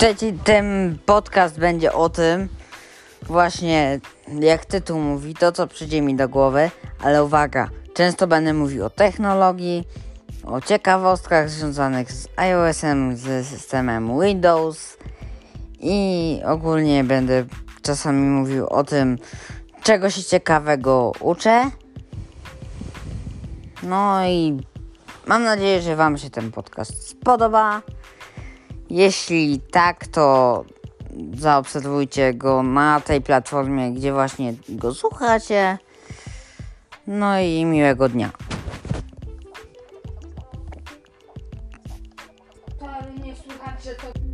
Witajcie, ten podcast będzie o tym, właśnie jak tytuł mówi, to co przyjdzie mi do głowy, ale uwaga, często będę mówił o technologii, o ciekawostkach związanych z iOS-em, z systemem Windows i ogólnie będę czasami mówił o tym, czego się ciekawego uczę. No i mam nadzieję, że Wam się ten podcast spodoba. Jeśli tak, to zaobserwujcie go na tej platformie, gdzie właśnie go słuchacie. No i miłego dnia. Nie to...